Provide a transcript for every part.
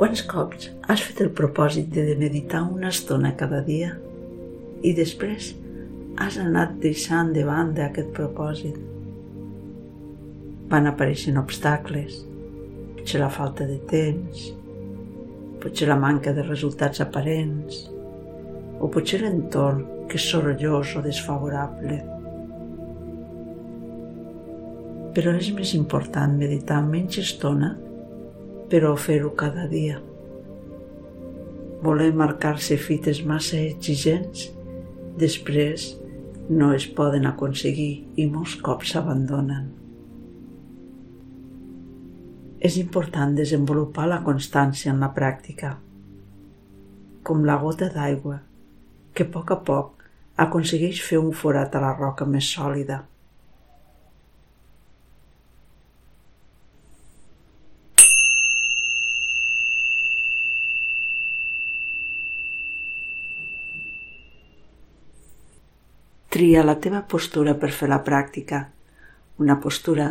Quants cops has fet el propòsit de meditar una estona cada dia i després has anat deixant de banda aquest propòsit? Van apareixent obstacles, potser la falta de temps, potser la manca de resultats aparents, o potser l'entorn que és sorollós o desfavorable. Però és més important meditar menys estona, però fer-ho cada dia. Voler marcar-se fites massa exigents, després no es poden aconseguir i molts cops s'abandonen. És important desenvolupar la constància en la pràctica, com la gota d'aigua que a poc a poc aconsegueix fer un forat a la roca més sòlida. Tria la teva postura per fer la pràctica, una postura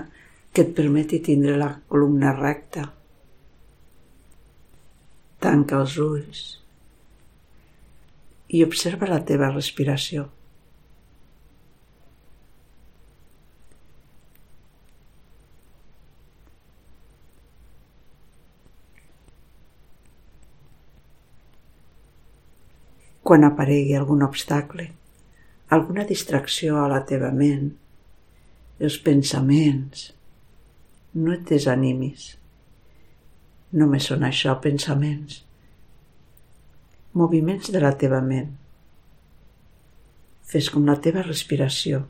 que et permeti tindre la columna recta. Tanca els ulls i observa la teva respiració. Quan aparegui algun obstacle, alguna distracció a la teva ment, els pensaments, no et desanimis. Només són això, pensaments moviments de la teva ment. Fes com la teva respiració,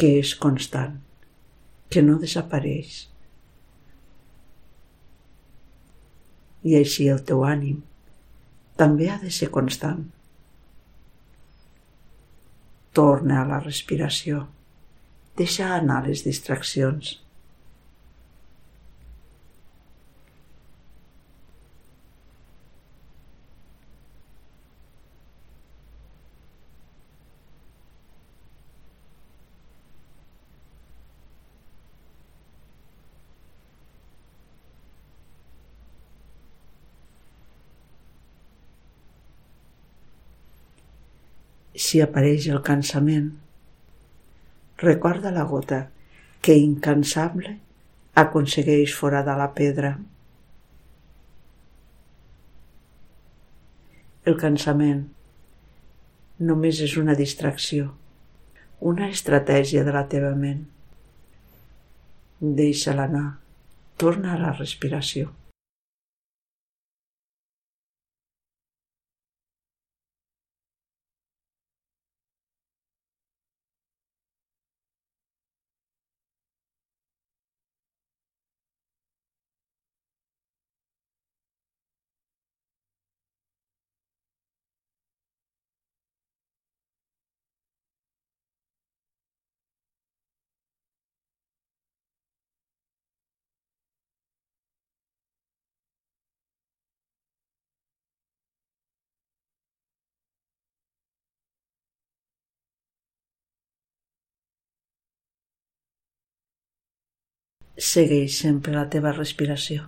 que és constant, que no desapareix. I així el teu ànim també ha de ser constant. Torna a la respiració. Deixa anar les distraccions. Si apareix el cansament. Recorda la gota que incansable aconsegueix foradar la pedra. El cansament només és una distracció, una estratègia de la teva ment. Deixa-la anar, torna a la respiració. Segueix sempre la teva respiració.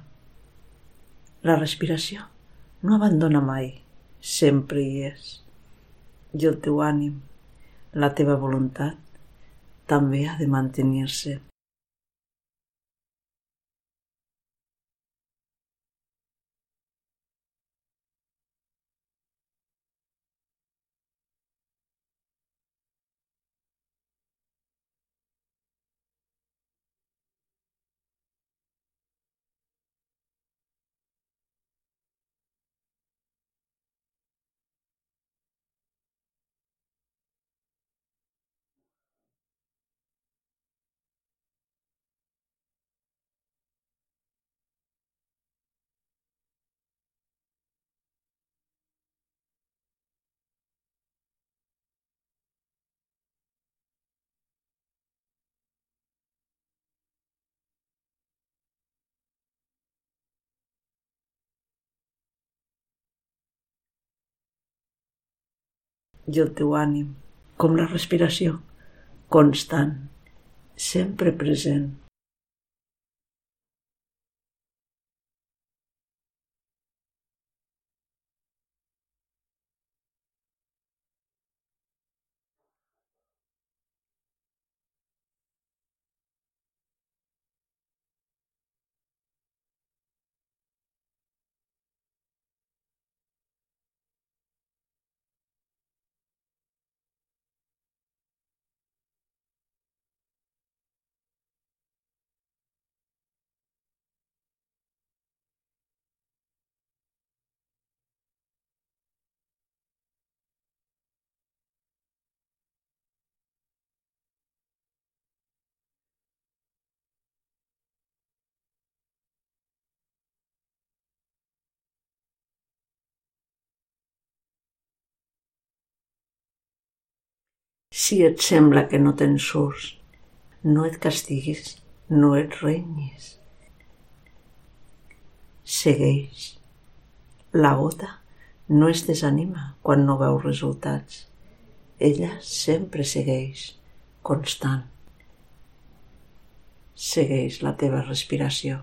La respiració no abandona mai, sempre hi és. I el teu ànim, la teva voluntat, també ha de mantenir-se. I el teu ànim, com la respiració, constant, sempre present. Si et sembla que no te'n surts, no et castiguis, no et renyis. Segueix. La gota no es desanima quan no veu resultats. Ella sempre segueix, constant. Segueix la teva respiració.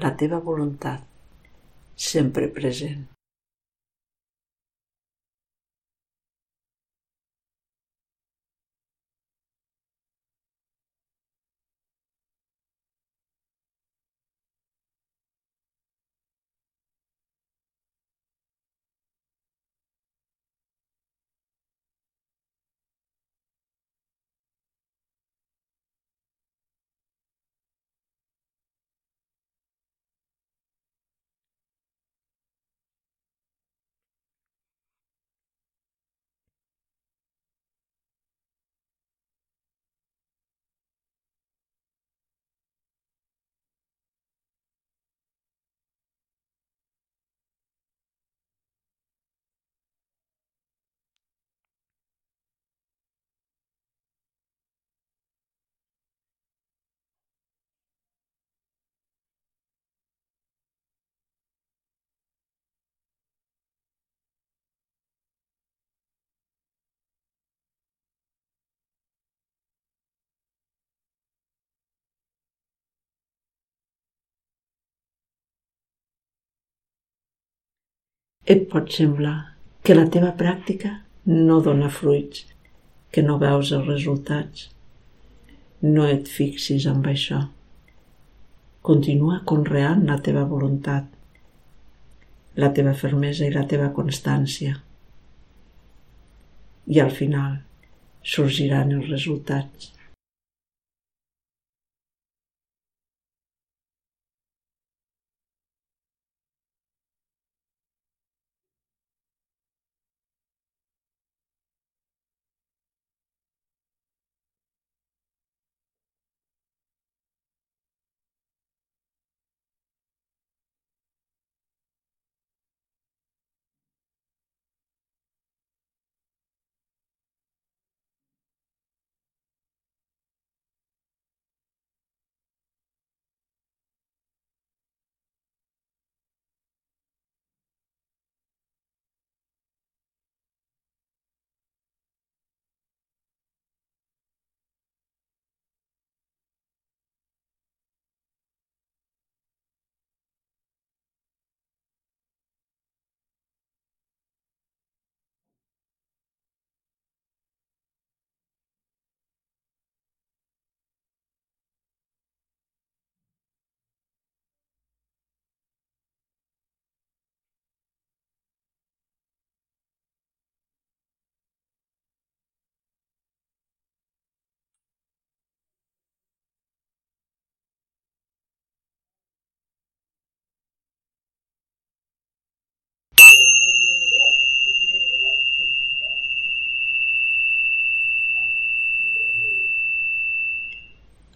La teva voluntat, sempre present. Et pot semblar que la teva pràctica no dona fruits, que no veus els resultats. No et fixis amb això. Continua conreant la teva voluntat, la teva fermesa i la teva constància. I al final sorgiran els resultats.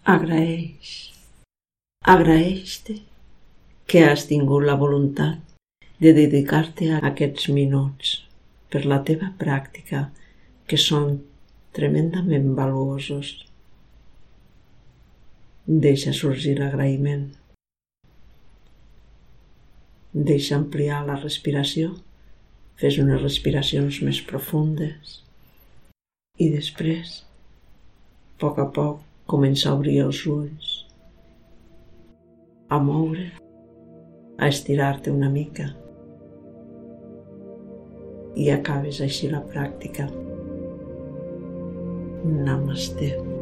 Agraeix. Agraeix-te que has tingut la voluntat de dedicar-te a aquests minuts per la teva pràctica, que són tremendament valuosos. Deixa sorgir l'agraïment. Deixa ampliar la respiració. Fes unes respiracions més profundes. I després, a poc a poc, Comença a obrir els ulls, a moure, a estirar-te una mica i acabes així la pràctica. Namaste.